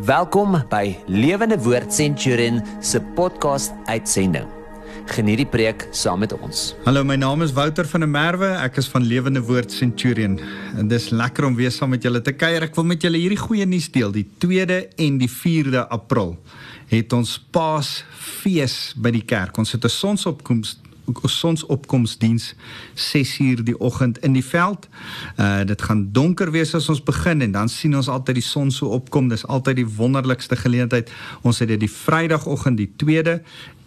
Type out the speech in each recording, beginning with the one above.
Welkom by Lewende Woord Centurion se podcast uitsending. Geniet die preek saam met ons. Hallo, my naam is Wouter van der Merwe. Ek is van Lewende Woord Centurion. En dis lekker om weer saam met julle te kuier. Ek wil met julle hierdie goeie nuus deel. Die 2de en die 4de April het ons Paasfees by die kerk. Ons het 'n sonsopkoms sonsopkomsdiens 6uur die oggend in die veld. Uh dit gaan donker wees as ons begin en dan sien ons altyd die son so opkom. Dis altyd die wonderlikste geleentheid. Ons het dit die Vrydagoggend die 2de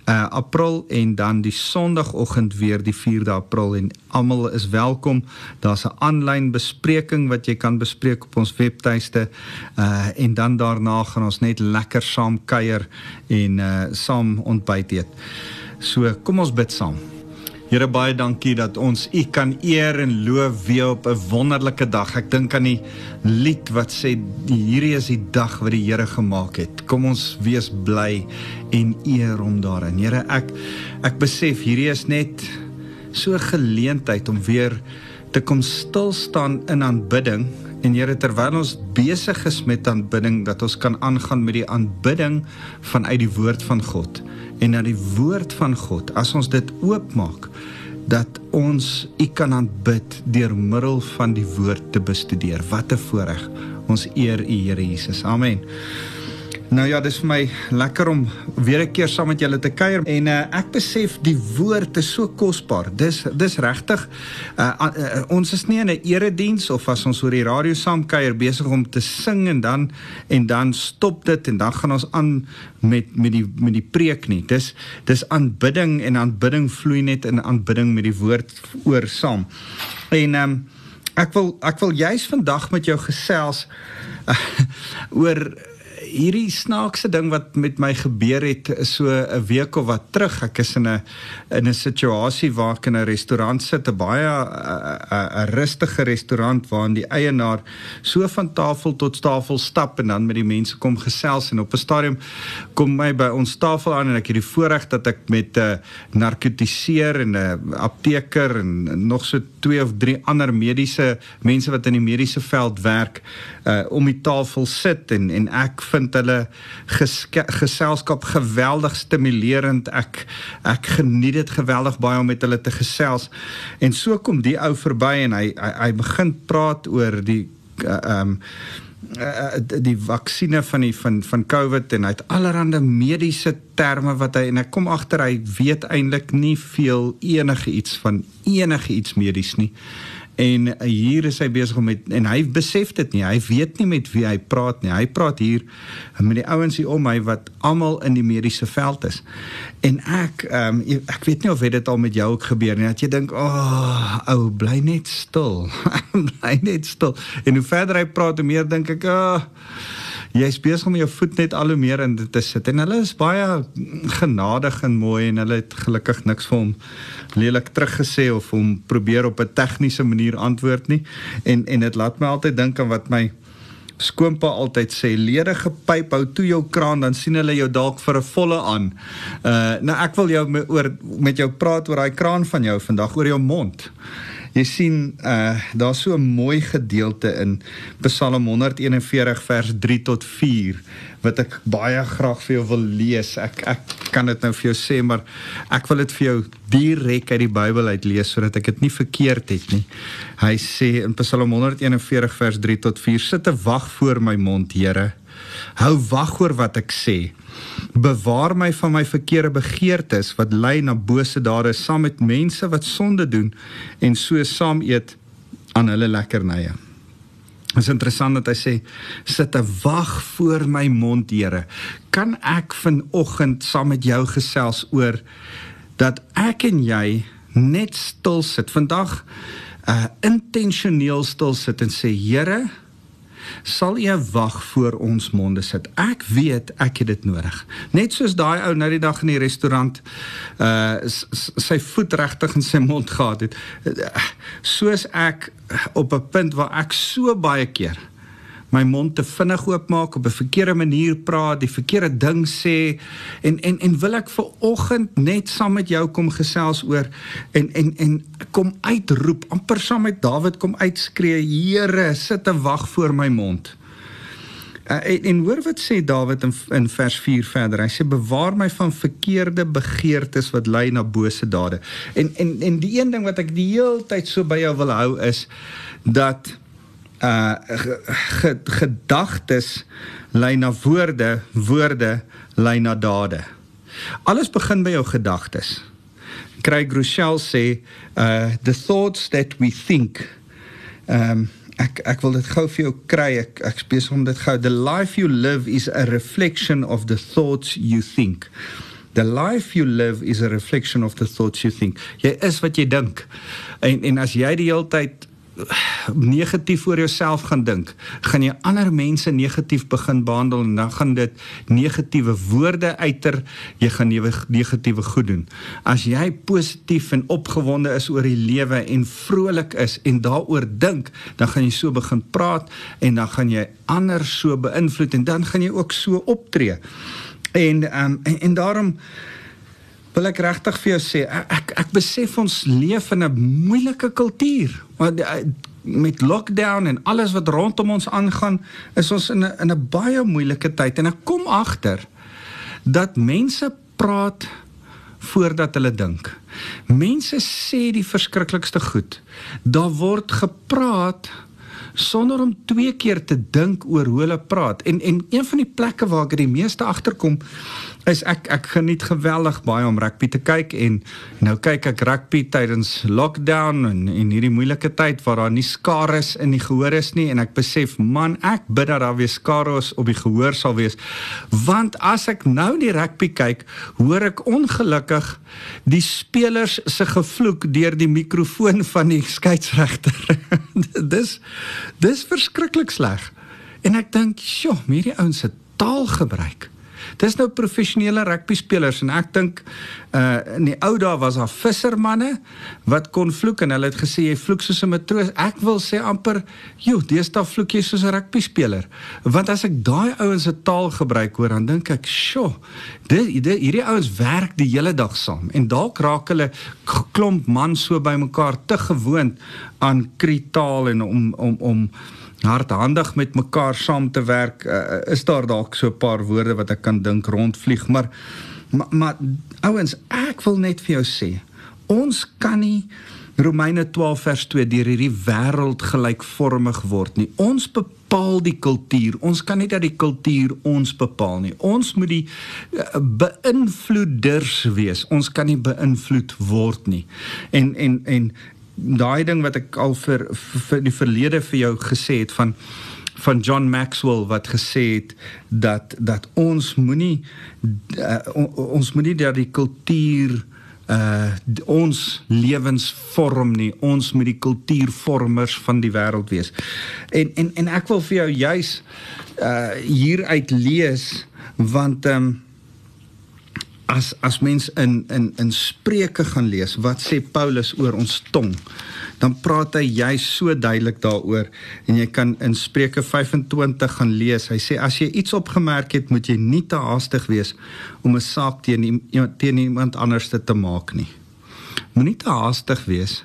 uh April en dan die Sondagoggend weer die 4de April en almal is welkom. Daar's 'n aanlyn bespreking wat jy kan bespreek op ons webtuiste. Uh en dan daarna gaan ons net lekker saam kuier en uh saam ontbyt eet. So kom ons bid saam. Here baie dankie dat ons U kan eer en loof weer op 'n wonderlike dag. Ek dink aan die lied wat sê hierdie is die dag wat die Here gemaak het. Kom ons wees bly en eer hom daarin. Here, ek ek besef hierdie is net so 'n geleentheid om weer te kom stil staan in aanbidding en Here terwyl ons besig is met aanbidding dat ons kan aangaan met die aanbidding vanuit die woord van God en na die woord van God as ons dit oopmaak dat ons u kan aanbid deur middel van die woord te bestudeer. Wat 'n voorreg. Ons eer u Here Jesus. Amen Nou ja, dis vir my lekker om weer 'n keer saam met julle te kuier en uh, ek besef die woord is so kosbaar. Dis dis regtig uh, uh, uh, ons is nie in 'n erediens of as ons oor die radio saam kuier besig om te sing en dan en dan stop dit en dan gaan ons aan met met die met die preek nie. Dis dis aanbidding en aanbidding vloei net in aanbidding met die woord oor saam. En ehm um, ek wil ek wil juis vandag met jou gesels uh, oor hierdie snaakse ding wat met my gebeur het so 'n week of wat terug. Ek is in 'n in 'n situasie waar ek in 'n restaurant sit, 'n baie 'n rustige restaurant waar die eienaar so van tafel tot tafel stap en dan met die mense kom gesels en op 'n stadium kom my by ons tafel aan en ek het die voorreg dat ek met 'n uh, narkotiseer en 'n uh, apteker en nog so twee of drie ander mediese mense wat in die mediese veld werk uh, om die tafel sit en en ek vind hulle geselskap geweldig stimulerend. Ek ek geniet dit geweldig baie om met hulle te gesels. En so kom die ou verby en hy hy, hy begin praat oor die ehm uh, um, die vaksines van die van van COVID en hy het allerlei mediese terme wat hy en ek kom agter hy weet eintlik nie veel enige iets van enige iets medies nie en hier is hy besig om met en hy besef dit nie. Hy weet nie met wie hy praat nie. Hy praat hier met die ouens hier om hy wat almal in die mediese veld is. En ek um, ek weet nie of dit al met jou ook gebeur nie. Dat jy dink o oh, ou bly net stil. Bly net stil. En hoe verder hy praat hoe meer dink ek oh, jy's besig om jou voet net al hoe meer in dit te sit en hulle is baie genadig en mooi en hulle het gelukkig niks vir hom lelik teruggesê of hom probeer op 'n tegniese manier antwoord nie en en dit laat my altyd dink aan wat my skoonpa altyd sê ledige pyp hou toe jou kraan dan sien hulle jou dalk vir 'n volle aan. Uh nou ek wil jou me, oor met jou praat oor daai kraan van jou vandag oor jou mond. Jy sien uh daar's so 'n mooi gedeelte in Psalm 141 vers 3 tot 4 wat ek baie graag vir jou wil lees. Ek ek kan dit nou vir jou sê, maar ek wil dit vir jou direk uit die Bybel uit lees sodat ek dit nie verkeerd het nie. Hy sê in Psalm 141 vers 3 tot 4: Sit 'n wag voor my mond, Here. Hou wag oor wat ek sê. Bewaar my van my verkeerde begeertes wat lei na bose dade saam met mense wat sonde doen en so saam eet aan hulle lekkernye. Dit is interessant dat hy sê sit 'n wag voor my mond, Here. Kan ek vanoggend saam met jou gesels oor dat ek en jy net stil sit vandag uh intentioneel stil sit en sê Here sal U wag voor ons monde sit. Ek weet ek het dit nodig. Net soos daai ou nou die dag in die restaurant uh sy voet regtig in sy mond gehad het. Soos ek op 'n punt waar ek so baie keer my mond te vinnig oopmaak op 'n verkeerde manier praat, die verkeerde ding sê en en en wil ek ver oggend net saam met jou kom gesels oor en en en kom uitroep, amper saam met Dawid kom uitskree, Here, sit en wag voor my mond. Uh, en, en hoor wat sê Dawid in in vers 4 verder. Hy sê bewaar my van verkeerde begeertes wat lei na bose dade. En en en die een ding wat ek die hele tyd so by jou wil hou is dat uh gedagtes lei na woorde, woorde lei na dade. Alles begin by jou gedagtes. Craig Rochelle sê uh the thoughts that we think um ek ek wil dit gou vir jou kry ek ek spesiaal om dit gou the life you live is a reflection of the thoughts you think the life you live is a reflection of the thoughts you think jy is wat jy dink en en as jy die hele tyd negatief oor jouself gaan dink, gaan jy ander mense negatief begin behandel en dan gaan dit negatiewe woorde uiter, jy gaan negatiewe goed doen. As jy positief en opgewonde is oor die lewe en vrolik is en daaroor dink, dan gaan jy so begin praat en dan gaan jy ander so beïnvloed en dan gaan jy ook so optree. En um, en, en daarom wil ek regtig vir jou sê ek ek besef ons leef in 'n moeilike kultuur eh, met lockdown en alles wat rondom ons aangaan is ons in 'n in 'n baie moeilike tyd en ek kom agter dat mense praat voordat hulle dink. Mense sê die verskriklikste goed. Daar word gepraat sonder om twee keer te dink oor hoe hulle praat. En en een van die plekke waar ek die meeste agterkom is ek ek geniet geweldig baie om rugby te kyk en nou kyk ek rugby tydens lockdown en in hierdie moeilike tyd waar daar nie skare is in die gehoor is nie en ek besef man ek bid dat daar weer skare is op die gehoor sal wees. Want as ek nou die rugby kyk hoor ek ongelukkig die spelers se gevloek deur die mikrofoon van die skeieregter dis dis verskriklik sleg. En ek dink sjoe hierdie ouens se taalgebruik Dis nou professionele rugby spelers en ek dink uh in die ou dae was daar vissermanne wat kon vloek en hulle het gesê jy vloek soos 'n matroos. Ek wil sê amper, joh, deesdae vloek jy soos 'n rugby speler. Want as ek daai ouens se taal gebruik hoor, dan dink ek, "Sjoe, dit, dit hierdie ouens werk die hele dag saam en dalk raak hulle klomp man so bymekaar te gewoond aan kritaal en om om om hardhandig met mekaar saam te werk, uh, is daar dalk so 'n paar woorde wat ek kan dink rondvlieg, maar maar, maar ouens, ek wil net vir jou sê, ons kan nie Romeine 12 vers 2 deur hierdie wêreld gelykvormig word nie. Ons bepaal die kultuur. Ons kan nie dat die kultuur ons bepaal nie. Ons moet die uh, beïnvloeders wees. Ons kan nie beïnvloed word nie. En en en daai ding wat ek al vir, vir die verlede vir jou gesê het van van John Maxwell wat gesê het dat dat ons moenie uh, ons moenie dat die kultuur uh ons lewens vorm nie ons moet die kultuurvormers van die wêreld wees. En en en ek wil vir jou juis uh hieruit lees want ehm um, as as mens in in in Spreuke gaan lees wat sê Paulus oor ons tong dan praat hy jy so duidelik daaroor. En jy kan in Spreuke 25 gaan lees hy sê as jy iets opgemerk het moet jy nie te haastig wees om 'n saak teen teen iemand anders te maak nie. Moenie te haastig wees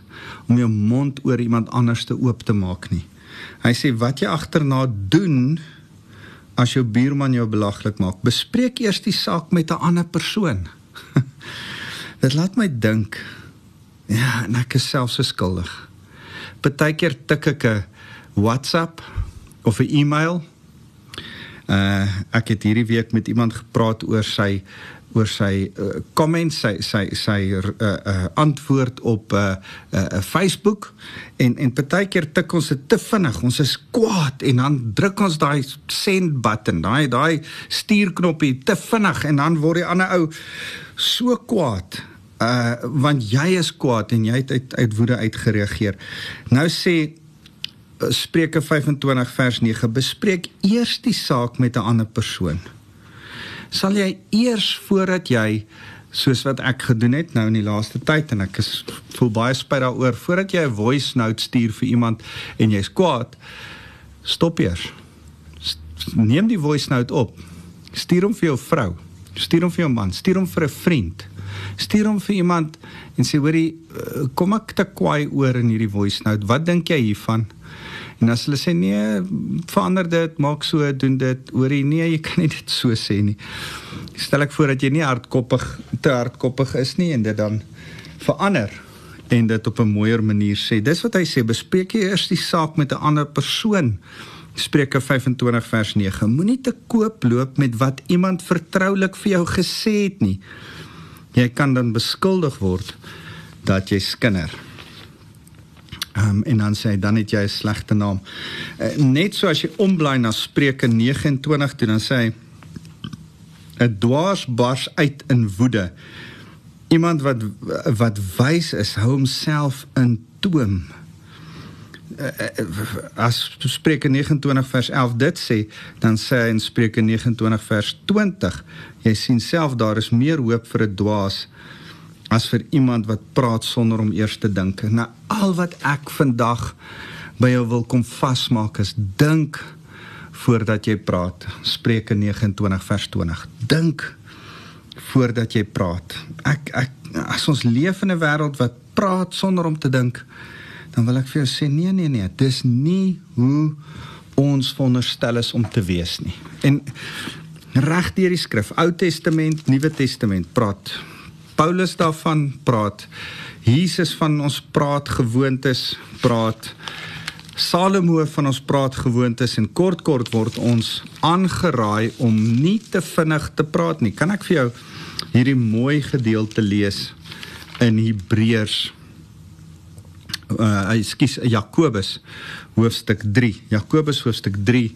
om jou mond oor iemand anders te oop te maak nie. Hy sê wat jy agterna doen as jou buurman jou belaglik maak, bespreek eers die saak met 'n ander persoon. Dit laat my dink. Ja, en ek is self so skuldig. Partykeer tik ek 'n WhatsApp of 'n e-mail. Uh ek het hierdie week met iemand gepraat oor sy oor sy uh, comments sy sy sy uh, uh, antwoord op 'n uh, uh, uh, Facebook. En en partykeer tik ons dit te vinnig. Ons is kwaad en dan druk ons daai send button daai daai stuurknoppie te vinnig en dan word die ander ou so kwaad. Uh want jy is kwaad en jy het uit, uit woede uitgereageer. Nou sê Spreuke 25 vers 9 bespreek eers die saak met 'n ander persoon sal jy eers voordat jy soos wat ek gedoen het nou in die laaste tyd en ek is voel baie spyt daaroor voordat jy 'n voice note stuur vir iemand en jy's kwaad stop eers. Neem die voice note op. Stuur hom vir jou vrou. Stuur hom vir jou man. Stuur hom vir 'n vriend. Stuur hom vir iemand en sê hoorie eh, kom ek te kwaai oor in hierdie voice note. Wat dink jy hiervan En as hulle sê nee, verander dit, maak so, doen dit, hoorie nee, jy kan nie dit so sê nie. Stel ek voor dat jy nie hardkoppig te hardkoppig is nie en dit dan verander en dit op 'n mooier manier sê. Dis wat hy sê, bespreek jy eers die saak met 'n ander persoon. Spreuke 25 vers 9. Moenie te koop loop met wat iemand vertroulik vir jou gesê het nie. Jy kan dan beskuldig word dat jy skinder. Um, en dan sê hy dan het jy 'n slegte naam. Uh, net so as jy omblaai na Spreuke 29 toe dan sê hy 'n dwaas bars uit in woede. Iemand wat wat wys is, hou homself in toom. Eh, as Spreuke 29 vers 11 dit sê, dan sê hy in Spreuke 29 vers 20, jy sien self daar is meer hoop vir 'n dwaas as vir iemand wat praat sonder om eers te dink. Nou al wat ek vandag by jou wil kom vasmaak is dink voordat jy praat. Spreuke 29 vers 20. Dink voordat jy praat. Ek ek as ons leef in 'n wêreld wat praat sonder om te dink, dan wil ek vir jou sê nee nee nee, dis nie hoe ons veronderstel is om te wees nie. En reg deur die skrif, Ou Testament, Nuwe Testament, praat Paulus daarvan praat. Jesus van ons praat gewoontes, praat Salomo van ons praat gewoontes en kort kort word ons aangeraai om nie te vinnig te praat nie. Kan ek vir jou hierdie mooi gedeelte lees in Hebreërs uh ekskuus Jakobus hoofstuk 3. Jakobus hoofstuk 3.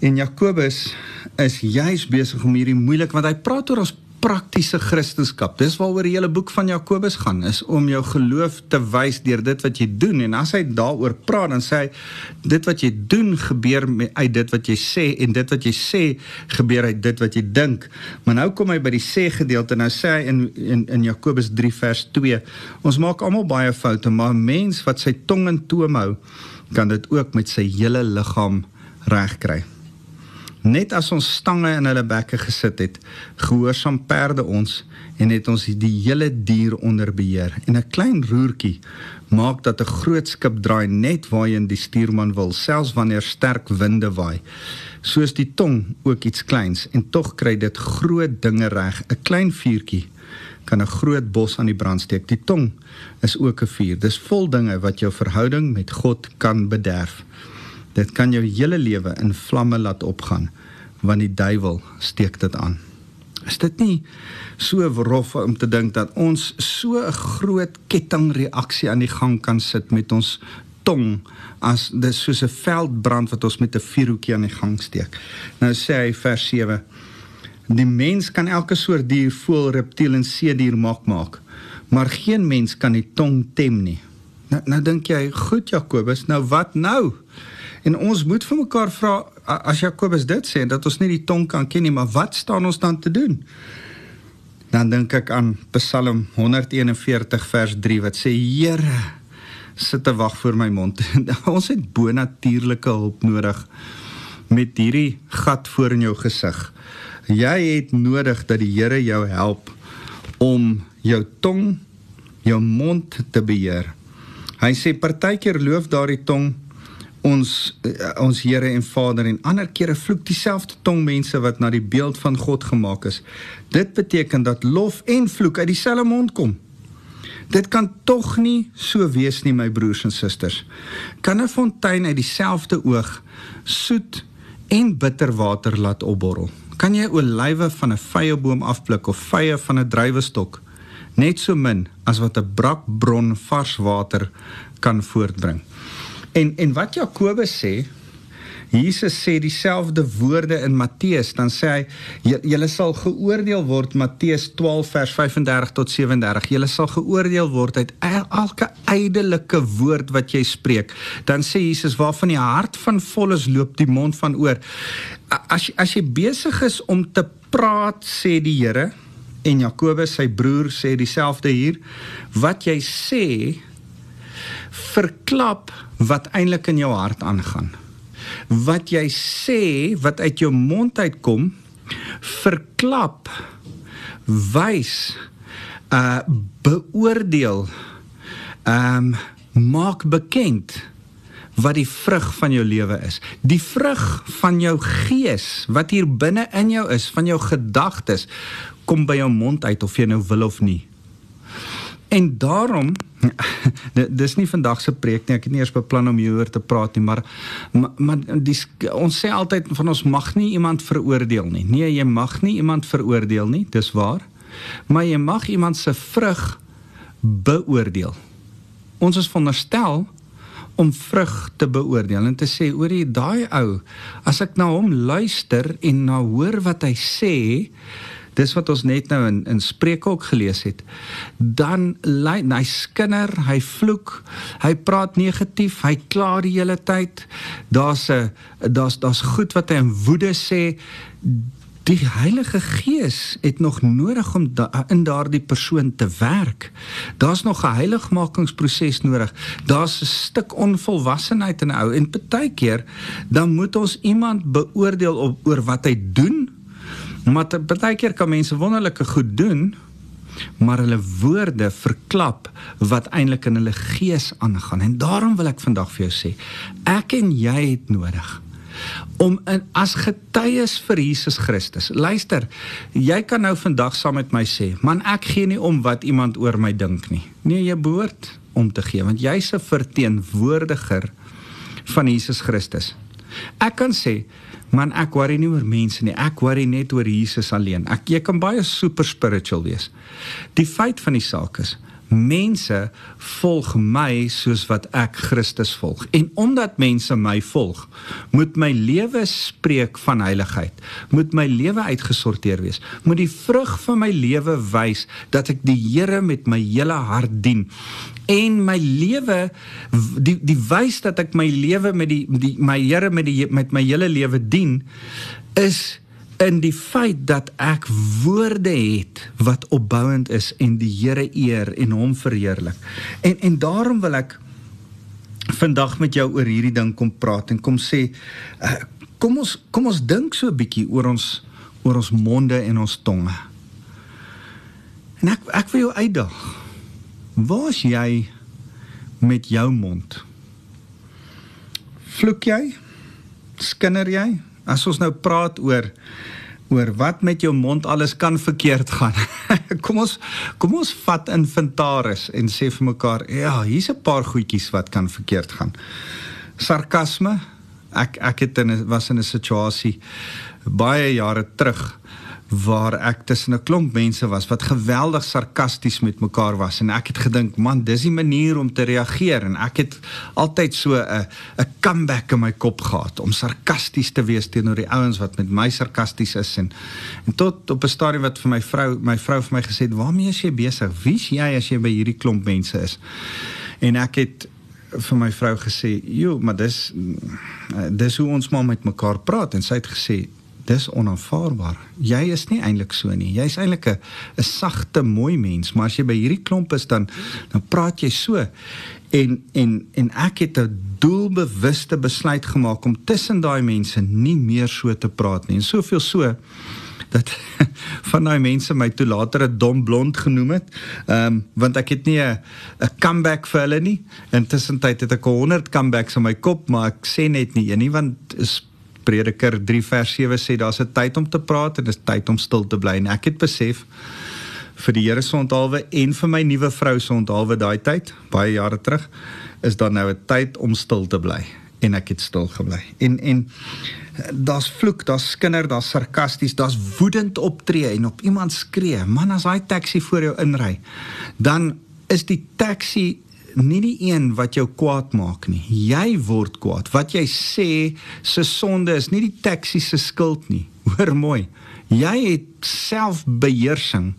En Jakobus is juis besig om hierdie moeilik want hy praat oor ons praktiese Christendom. Dis waaroor die hele boek van Jakobus gaan, is om jou geloof te wys deur dit wat jy doen. En as hy daaroor praat, dan sê hy dit wat jy doen gebeur uit dit wat jy sê en dit wat jy sê gebeur uit dit wat jy dink. Maar nou kom hy by die sê gedeelte en nou sê hy in in in Jakobus 3 vers 2, ons maak almal baie foute, maar 'n mens wat sy tong in toom hou, kan dit ook met sy hele liggaam regkry. Net as ons stange in hulle bekke gesit het, gehoorsaam perde ons en het ons die hele dier onder beheer. En 'n klein roertjie maak dat 'n groot skip draai net waarheen die stuurman wil, selfs wanneer sterk winde waai. Soos die tong ook iets kleins en tog kry dit groot dinge reg. 'n Klein vuurtjie kan 'n groot bos aan die brand steek. Die tong is ook 'n vuur. Dis vol dinge wat jou verhouding met God kan bederf. Dit kan jou hele lewe in vlamme laat opgaan want die duiwel steek dit aan. Is dit nie so rof om te dink dat ons so 'n groot kettingreaksie aan die gang kan sit met ons tong as dis soos 'n veldbrand wat ons met 'n vuurhoekie aan die gang steek. Nou sê hy vers 7: Die mens kan elke soort dier, voël, reptiel en see dier maak maak, maar geen mens kan die tong tem nie. Nou nou dink jy, goed Jakobus, nou wat nou? En ons moet vir mekaar vra as Jakobus dit sê dat ons nie die tong kan ken nie, maar wat staan ons dan te doen? Dan dink ek aan Psalm 141 vers 3 wat sê Here sit te wag vir my mond. ons het bonatuurlike hulp nodig met hierdie gat voor in jou gesig. Jy het nodig dat die Here jou help om jou tong, jou mond te beheer. Hy sê partykeer loof daardie tong ons uh, ons Here en Vader en ander kere vloek dieselfde tong mense wat na die beeld van God gemaak is. Dit beteken dat lof en vloek uit dieselfde mond kom. Dit kan tog nie so wees nie my broers en susters. Kan 'n fontein uit dieselfde oog soet en bitter water laat opborrel? Kan jy olywe van 'n vrye boom afpluk of vrye van 'n druiwestok? Net so min as wat 'n brakbron vars water kan voortbring. En en wat Jakobus sê, Jesus sê dieselfde woorde in Matteus, dan sê hy julle sal geoordeel word Matteus 12 vers 35 tot 37. Julle sal geoordeel word uit elke ydelike woord wat jy spreek. Dan sê Jesus waarvan die hart van vol is, loop die mond van oor. As as jy besig is om te praat, sê die Here en Jakobus sy broer sê dieselfde hier, wat jy sê verklap wat eintlik in jou hart aangaan. Wat jy sê wat uit jou mond uitkom verklap wys uh beoordeel ehm um, maak bekend wat die vrug van jou lewe is. Die vrug van jou gees wat hier binne in jou is, van jou gedagtes kom by jou mond uit of jy nou wil of nie. En daarom dis nie vandag se preek nie. Ek het nie eers beplan om hieroor te praat nie, maar maar, maar die, ons sê altyd van ons mag nie iemand veroordeel nie. Nee, jy mag nie iemand veroordeel nie. Dis waar. Maar jy mag iemand se vrug beoordeel. Ons is veronderstel om vrug te beoordeel en te sê oor die daai ou as ek na hom luister en na hoor wat hy sê dis wat ons net nou in in Spreuke ook gelees het. Dan hy skinder, hy vloek, hy praat negatief, hy kla die hele tyd. Daar's 'n daar's daar's goed wat hy in woede sê. Die Heilige Gees het nog nodig om da, in daardie persoon te werk. Daar's nog 'n heiligmakingsproses nodig. Daar's 'n stuk onvolwassenheid in 'n ou en baie keer dan moet ons iemand beoordeel op oor wat hy doen Maar baie keer kan mense wonderlike goed doen, maar hulle woorde verklap wat eintlik in hulle gees aangaan. En daarom wil ek vandag vir jou sê, ek en jy het nodig om in, as getuies vir Jesus Christus. Luister, jy kan nou vandag saam met my sê, man ek gee nie om wat iemand oor my dink nie. Nee, jy behoort om te gee want jy's 'n verteenwoordiger van Jesus Christus. Ek kan sê Man ek worry nie oor mense nie. Ek worry net oor Jesus alleen. Ek jy kan baie super spiritual wees. Die feit van die saak is mense volg my soos wat ek Christus volg. En omdat mense my volg, moet my lewe spreek van heiligheid. Moet my lewe uitgesorteer wees. Moet die vrug van my lewe wys dat ek die Here met my hele hart dien en my lewe die die wys dat ek my lewe met die die my Here met die met my hele lewe dien is in die feit dat ek woorde het wat opbouend is en die Here eer en hom verheerlik. En en daarom wil ek vandag met jou oor hierdie ding kom praat en kom sê uh, kom ons kom ons dink so 'n bietjie oor ons oor ons monde en ons tonge. En ek ek wil jou uitdaag. Waar is jy met jou mond? Vloek jy? Skinder jy? As ons nou praat oor oor wat met jou mond alles kan verkeerd gaan. kom ons kom ons vat inventaris en sê vir mekaar, ja, hier's 'n paar goedjies wat kan verkeerd gaan. Sarkasme. Ek ek het in was in 'n situasie baie jare terug waar ek tussen 'n klomp mense was wat geweldig sarkasties met mekaar was en ek het gedink man dis die manier om te reageer. En ek het altyd so 'n 'n comeback in my kop gehad om sarkasties te wees teenoor die ouens wat met my sarkasties is en en tot op 'n stadium wat vir my vrou my vrou vir my gesê het waarmee is jy besig? Wie's jy as jy by hierdie klomp mense is? En ek het vir my vrou gesê joh maar dis dis hoe ons maar met mekaar praat. En sy het gesê dis onaanvaarbaar. Jy is nie eintlik so nie. Jy's eintlik 'n 'n sagte, mooi mens, maar as jy by hierdie klomp is dan dan praat jy so. En en en ek het 'n doelbewuste besluit gemaak om tussen daai mense nie meer so te praat nie. En soveel so dat van daai mense my toe later 'n dom blond genoem het. Ehm um, want ek het nie 'n 'n comeback vir hulle nie. Intussen tyd het ek 100 comebacks in my kop, maar ek sê net nie een nie want is Prediker 3 vers 7 sê daar's 'n tyd om te praat en dis tyd om stil te bly. En ek het besef vir die Here se onthaalwe en vir my nuwe vrou se onthaalwe daai tyd, baie jare terug, is daar nou 'n tyd om stil te bly en ek het stil gebly. En en daar's vloek, daar's skinder, daar's sarkasties, daar's woedend optree en op iemand skree. Man, as daai taxi voor jou inry, dan is die taxi nie die een wat jou kwaad maak nie. Jy word kwaad. Wat jy sê se sonde is nie die taxi se skuld nie. Hoor mooi. Jy het selfbeheersing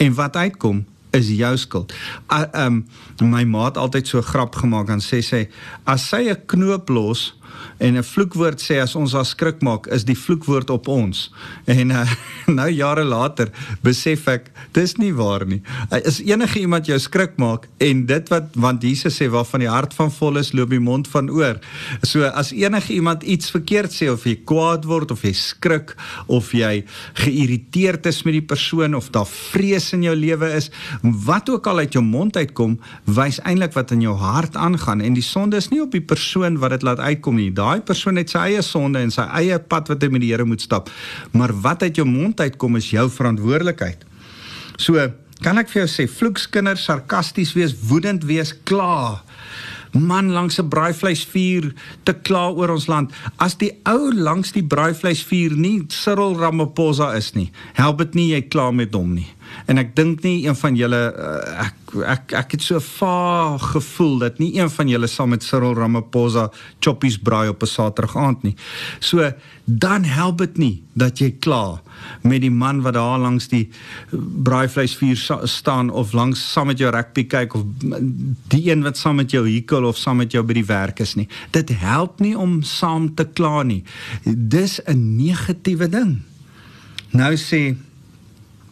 en wat uitkom is jou skuld. Uh, um my ma het altyd so grap gemaak en sê sy as sy 'n knoop los En 'n vloekwoord sê as ons daar skrik maak, is die vloekwoord op ons. En uh, nou jare later besef ek dis nie waar nie. Is enige iemand jou skrik maak en dit wat want Jesus sê waarvan die hart van vol is, loop die mond van oor. So as enige iemand iets verkeerd sê of jy kwaad word of jy skrik of jy geïrriteerd is met die persoon of daar vrees in jou lewe is, wat ook al uit jou mond uitkom, wys eintlik wat in jou hart aangaan en die sonde is nie op die persoon wat dit laat uitkom nie. Daai persoon het sy eie sonde en sy eie pad wat hy met die Here moet stap. Maar wat uit jou mond uitkom is jou verantwoordelikheid. So, kan ek vir jou sê vloekskinders sarkasties wees, woedend wees, kla. Man langs 'n braaivleisvuur te kla oor ons land. As die ou langs die braaivleisvuur nie Cyril Ramaphosa is nie, help dit nie jy kla met hom nie. En ek dink nie een van julle uh, ek ek ek het so vaag gevoel dat nie een van julle saam met Cyril Ramaphosa choppies braai op 'n Saterdag aand nie. So dan help dit nie dat jy kla met die man wat daar langs die braaivleisvuur staan of langs saam met jou rugby kyk of die een wat saam met jou hikel of saam met jou by die werk is nie. Dit help nie om saam te kla nie. Dis 'n negatiewe ding. Nou sê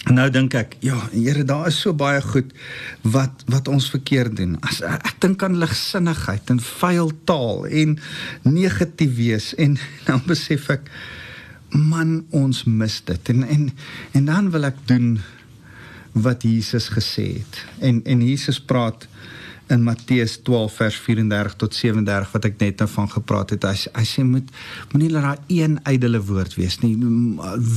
nou dink ek, ja, Here, daar is so baie goed wat wat ons verkeerd doen. As ek dink aan ligsinnigheid en vuil taal en negatief wees en dan besef ek man ons mis dit. En en en dan wil ek doen wat Jesus gesê het. En en Jesus praat in Matteus 12 vers 34 tot 37 wat ek net nou van gepraat het. Hy hy sê moet moenie laat daar een ydelle woord wees nie.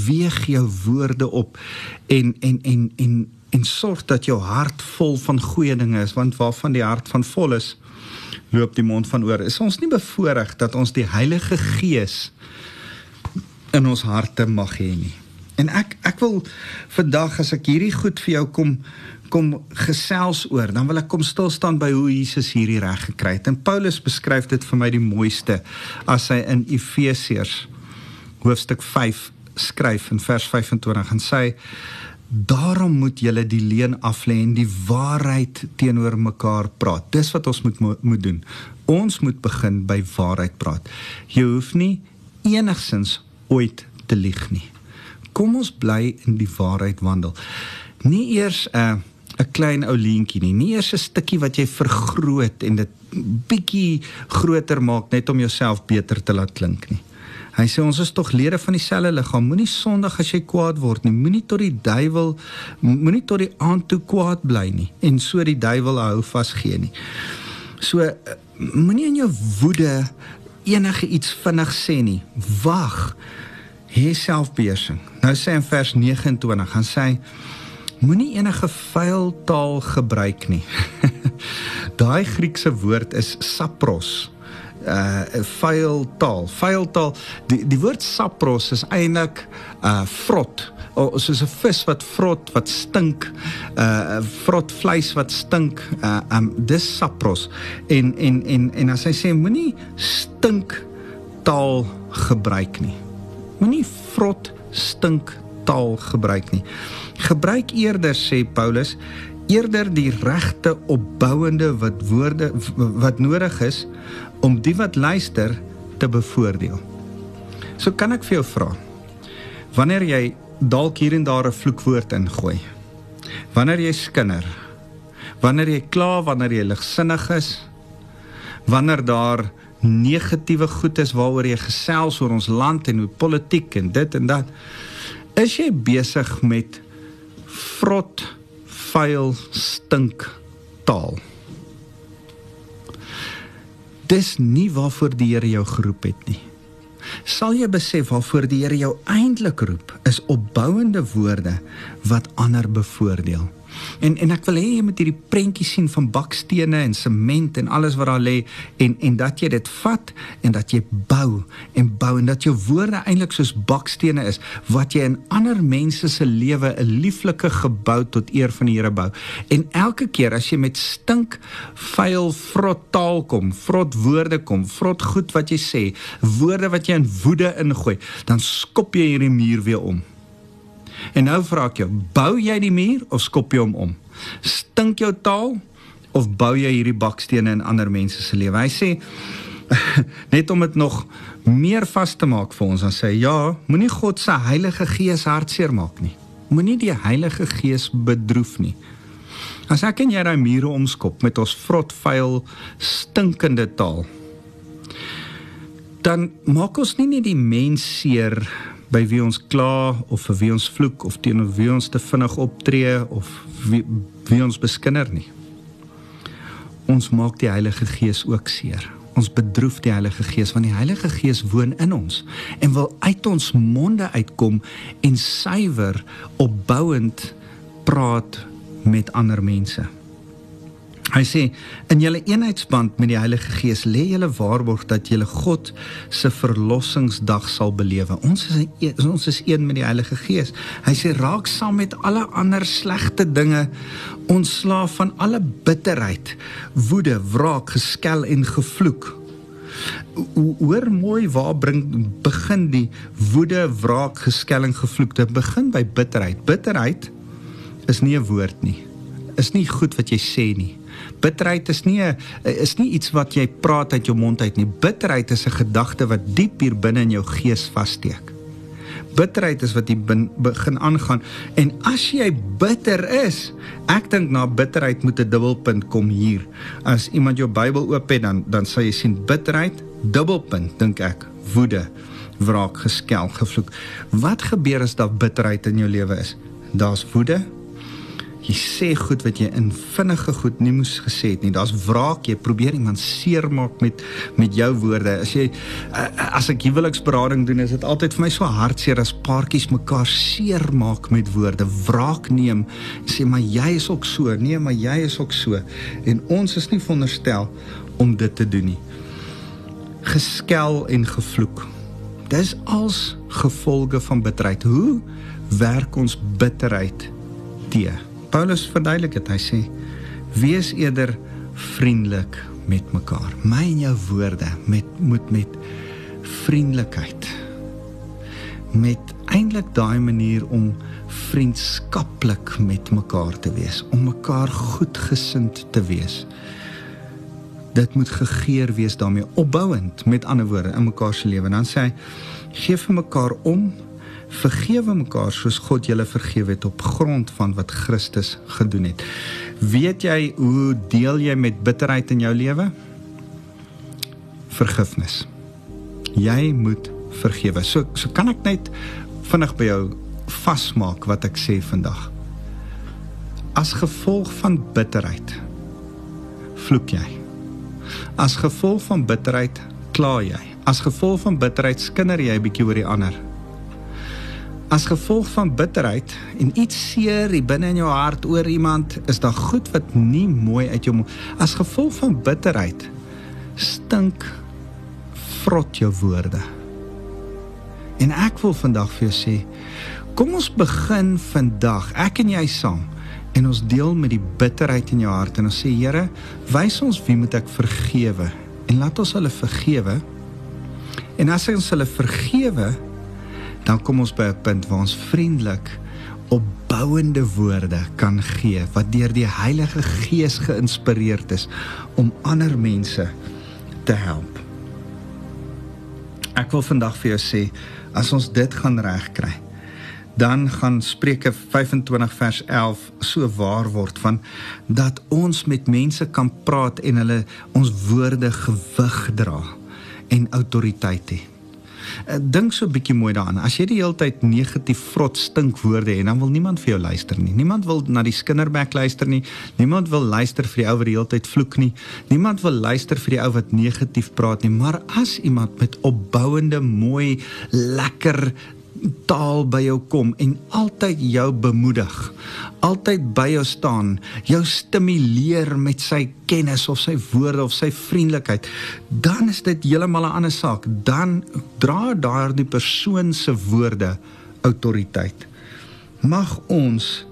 Weeg jou woorde op en en en en en sorg dat jou hart vol van goeie dinge is want waarvan die hart van vol is loop die mond van oor. Is ons nie bevoorreg dat ons die Heilige Gees in ons harte mag hê nie. En ek ek wil vandag as ek hierdie goed vir jou kom kom gesels oor, dan wil ek kom stil staan by hoe Jesus hierdie reg gekry het. En Paulus beskryf dit vir my die mooiste as hy in Efesiërs hoofstuk 5 skryf in vers 25 en sê daarom moet julle die leuen aflê en die waarheid teenoor mekaar praat. Dis wat ons moet moet doen. Ons moet begin by waarheid praat. Jy hoef nie enigsins ooit te lieg nie. Kom ons bly in die waarheid wandel. Nie eers 'n uh, 'n klein ou leentjie nie. Nie eers 'n stukkie wat jy vergroot en dit bietjie groter maak net om jouself beter te laat klink nie. Hy sê ons is tog lede van dieselfde liggaam. Moenie sondig as jy kwaad word nie. Moenie tot die duiwel moenie tot die aand toe kwaad bly nie en so die duiwel hou vas gee nie. So moenie in jou woede enige iets vinnig sê nie. Wag. Hê selfbeheersing. Nou sê in vers 29 gaan sê Moenie enige vuil taal gebruik nie. Daai Griekse woord is sapros. Uh vuil taal. Vuil taal. Die die woord sapros is eintlik uh vrot. O, soos 'n vis wat vrot, wat stink, uh vrot vleis wat stink. Uh um dis sapros. En en en en as hy sê moenie stink taal gebruik nie. Moenie vrot stink taal gebruik nie. Gebruik eerder sê Paulus eerder die regte opbouende wat woorde wat nodig is om die wat luister te bevoordeel. So kan ek vir jou vra. Wanneer jy dalk hier en daar 'n vloekwoord ingooi. Wanneer jy skinder. Wanneer jy kla, wanneer jy ligsinnig is. Wanneer daar negatiewe goed is waaroor jy gesels oor ons land en hoe politiek en dit en dat. Is jy besig met vrot, vuil, stink taal? Dis nie waarvoor die Here jou geroep het nie. Sal jy besef waarvoor die Here jou eintlik roep is opbouende woorde wat ander bevoordeel. En en ek wil hê jy moet hierdie prentjie sien van bakstene en sement en alles wat daar lê en en dat jy dit vat en dat jy bou en bou en dat jou woorde eintlik soos bakstene is wat jy in ander mense se lewe 'n lieflike gebou tot eer van die Here bou. En elke keer as jy met stink, vuil, vrot taal kom, vrot woorde kom, vrot goed wat jy sê, woorde wat jy in woede ingooi, dan skop jy hierdie muur weer om. En nou vra ek jou, bou jy die muur of skop jy hom om? Stink jou taal of bou jy hierdie bakstene in ander mense se lewe? Hy sê net om dit nog meer vas te maak vir ons dan sê ja, moenie God se Heilige Gees hartseer maak nie. Moenie die Heilige Gees bedroef nie. As ek en jy daai mure omskop met ons vrot, vuil, stinkende taal, dan maak ons nie net die mens seer by wie ons kla of vir wie ons vloek of teenoor wie ons te vinnig optree of wie, wie ons beskinder nie. Ons maak die Heilige Gees ook seer. Ons bedroef die Heilige Gees want die Heilige Gees woon in ons en wil uit ons monde uitkom en suiwer opbouend praat met ander mense. Hy sê in julle eenheidsband met die Heilige Gees lê julle waarborg dat julle God se verlossingsdag sal belewe. Ons is een, ons is een met die Heilige Gees. Hy sê raak saam met alle ander slegte dinge ontslaaf van alle bitterheid, woede, wraak, geskel en gevloek. Hoor mooi waar bring begin die woede, wraak, geskel en gevloek. Dit begin by bitterheid. Bitterheid is nie 'n woord nie. Is nie goed wat jy sê nie. Bitterheid is nie 'n is nie iets wat jy praat uit jou mond uit nie. Bitterheid is 'n gedagte wat diep hier binne in jou gees vassteek. Bitterheid is wat jy begin aangaan en as jy bitter is, ek dink na bitterheid moet 'n dubbelpunt kom hier. As iemand jou Bybel oop het dan dan sal jy sien bitterheid dubbelpunt dink ek woede wraak geskel gevloek. Wat gebeur as daar bitterheid in jou lewe is? Daar's woede, Jy sê goed wat jy in vinnige goed nie moes gesê het nie. Daar's wraak. Jy probeer iemand seermaak met met jou woorde. As jy as ek huweliksberading doen, is dit altyd vir my so hartseer as paartjies mekaar seermaak met woorde. Wraak neem en sê maar jy is ook so. Nee, maar jy is ook so. En ons is nie veronderstel om dit te doen nie. Geskel en gevloek. Dis als gevolge van bitterheid. Hoe werk ons bitterheid teë? Paulus verduidelik dit. Hy sê: "Wees eerder vriendelik met mekaar. My en jou woorde met moet met vriendelikheid met eintlik daai manier om vriendskaplik met mekaar te wees, om mekaar goedgesind te wees. Dit moet gegeer wees daarmee opbouend met ander woorde in mekaar se lewe. Dan sê hy: "Geef vir mekaar om vergewe mekaar soos God julle vergewe het op grond van wat Christus gedoen het. Weet jy hoe deel jy met bitterheid in jou lewe? Vergifnis. Jy moet vergewe. So so kan ek net vinnig by jou vasmaak wat ek sê vandag. As gevolg van bitterheid vloek jy. As gevolg van bitterheid kla jy. As gevolg van bitterheid skinder jy 'n bietjie oor die ander As gevolg van bitterheid en iets seer binne in jou hart oor iemand, is daar goed wat nie mooi uit jou as gevolg van bitterheid stink vrot jou woorde. En ek wil vandag vir jou sê, kom ons begin vandag, ek en jy saam, en ons deel met die bitterheid in jou hart en ons sê Here, wys ons wie moet ek vergewe en laat ons hulle vergewe. En as ons hulle vergewe, dan kom ons by 'n punt waar ons vriendelik opbouende woorde kan gee wat deur die Heilige Gees geïnspireerd is om ander mense te help. Ek wil vandag vir jou sê as ons dit gaan regkry dan gaan Spreuke 25 vers 11 so waar word van dat ons met mense kan praat en hulle ons woorde gewig dra en autoriteit het. Eh, dink so 'n bietjie mooi daaraan. As jy die hele tyd negatief vrot stink woorde het, dan wil niemand vir jou luister nie. Niemand wil na die skinderbek luister nie. Niemand wil luister vir die ou wat die hele tyd vloek nie. Niemand wil luister vir die ou wat negatief praat nie. Maar as iemand met opbouende, mooi, lekker taal by jou kom en altyd jou bemoedig, altyd by jou staan, jou stimuleer met sy kennis of sy woorde of sy vriendelikheid, dan is dit heeltemal 'n ander saak. Dan dra daardie persoon se woorde autoriteit. Mag ons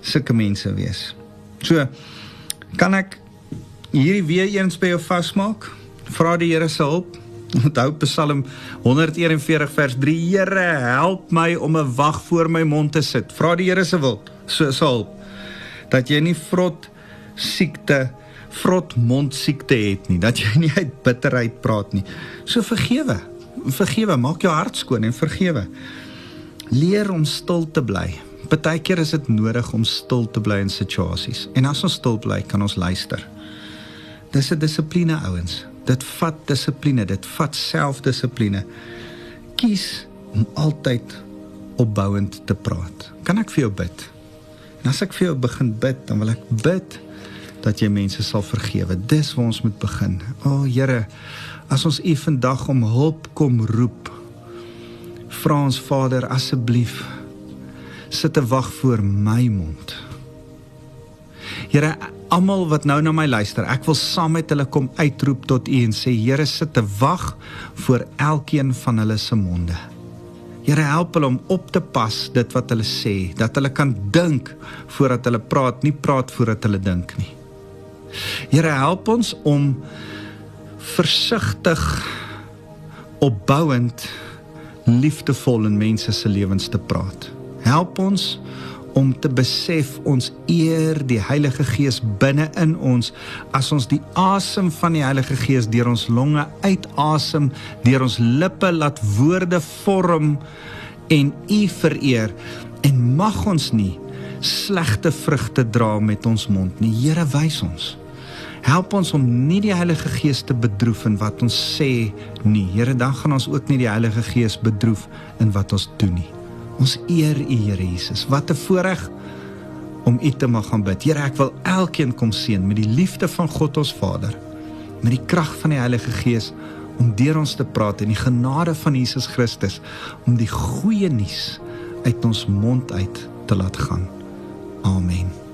sulke mense wees. So kan ek hierdie weer eens by jou vasmaak? Vra die Here se hulp. Onthou Psalm 141 vers 3: Here, help my om 'n wag voor my mond te sit. Vra die Here se wil, so sal dat jy nie vrot siekte vrot mondsiekte het nie, dat jy nie uit bitterheid praat nie. So vergewe. Vergewe, maak jou hart skoon en vergewe. Leer om stil te bly. Partykeer is dit nodig om stil te bly in situasies. En as ons stil bly, kan ons luister. Dis 'n dissipline ouens. Dit vat dissipline, dit vat selfdissipline. Kies om altyd opbouend te praat. Kan ek vir jou bid? En as ek vir jou begin bid, dan wil ek bid dat jy mense sal vergewe. Dis waar ons moet begin. O oh, Here, as ons U vandag om hulp kom roep, vra ons Vader asseblief sit te wag voor my mond. Here, almal wat nou na my luister, ek wil saam met hulle kom uitroep tot U en sê Here, sit te wag voor elkeen van hulle se monde. Here help hulle om op te pas dit wat hulle sê, dat hulle kan dink voordat hulle praat, nie praat voordat hulle dink nie. Here help ons om versigtig opbouend liefdevol in mense se lewens te praat. Help ons om te besef ons eer die Heilige Gees binne in ons as ons die asem van die Heilige Gees deur ons longe uitasem, deur ons lippe laat woorde vorm en U vereer en mag ons nie slegte vrugte dra met ons mond nie. Here wys ons. Help ons om nie die Heilige Gees te bedroef in wat ons sê nie. Here, dan gaan ons ook nie die Heilige Gees bedroef in wat ons doen nie. Ons eer U, Here Jesus. Wat 'n voorreg om U te mag aanbid. Here, ek wil elkeen kom seën met die liefde van God ons Vader, met die krag van die Heilige Gees om deur ons te praat en die genade van Jesus Christus om die goeie nuus uit ons mond uit te laat gaan. Amen.